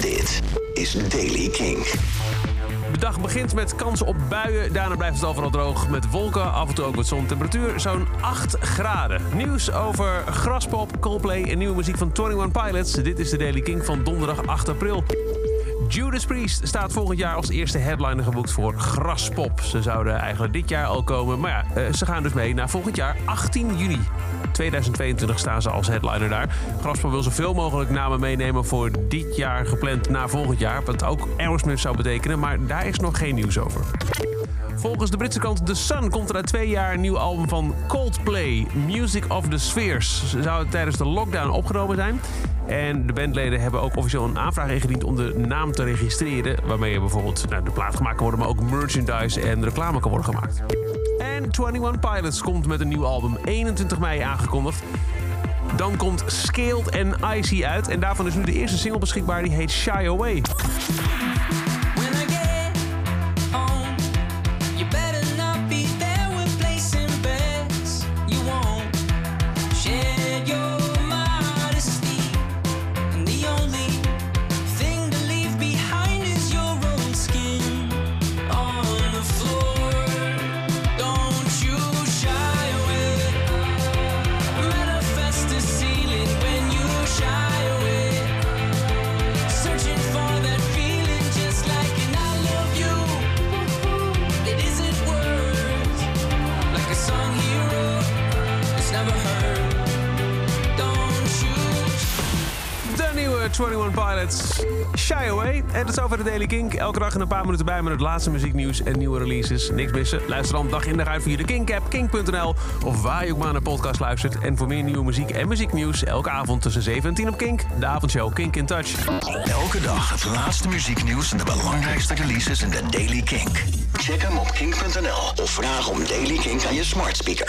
Dit is Daily King. De dag begint met kansen op buien. Daarna blijft het overal droog met wolken, af en toe ook wat zon. Temperatuur zo'n 8 graden. Nieuws over Graspop, Coldplay en nieuwe muziek van 21 Pilots. Dit is de Daily King van donderdag 8 april. Judas Priest staat volgend jaar als eerste headliner geboekt voor Graspop. Ze zouden eigenlijk dit jaar al komen, maar ja, eh, ze gaan dus mee naar volgend jaar 18 juni. 2022 staan ze als headliner daar. Graspop wil zoveel mogelijk namen meenemen voor dit jaar gepland naar volgend jaar. Wat ook Aerosmith zou betekenen, maar daar is nog geen nieuws over. Volgens de Britse krant The Sun komt er na twee jaar een nieuw album van Coldplay, Music of the Spheres. Ze zouden tijdens de lockdown opgenomen zijn. En de bandleden hebben ook officieel een aanvraag ingediend om de naam te registreren. Waarmee je bijvoorbeeld nou, de plaat gemaakt kan worden, maar ook merchandise en reclame kan worden gemaakt. En 21 Pilots komt met een nieuw album, 21 mei aangekondigd. Dan komt Scaled en Icy uit. En daarvan is nu de eerste single beschikbaar, die heet Shy Away. 21 Pilots, Shy Away. En is over de Daily Kink. Elke dag een paar minuten bij met het laatste muzieknieuws en nieuwe releases. Niks missen. Luister dan dag in dag uit via de Kink-app, kink.nl... of waar je ook maar naar podcast luistert. En voor meer nieuwe muziek en muzieknieuws... elke avond tussen 7 en 10 op Kink. De avondshow Kink in Touch. Elke dag het laatste muzieknieuws en de belangrijkste releases in de Daily King. Check hem op kink.nl of vraag om Daily King aan je smart speaker.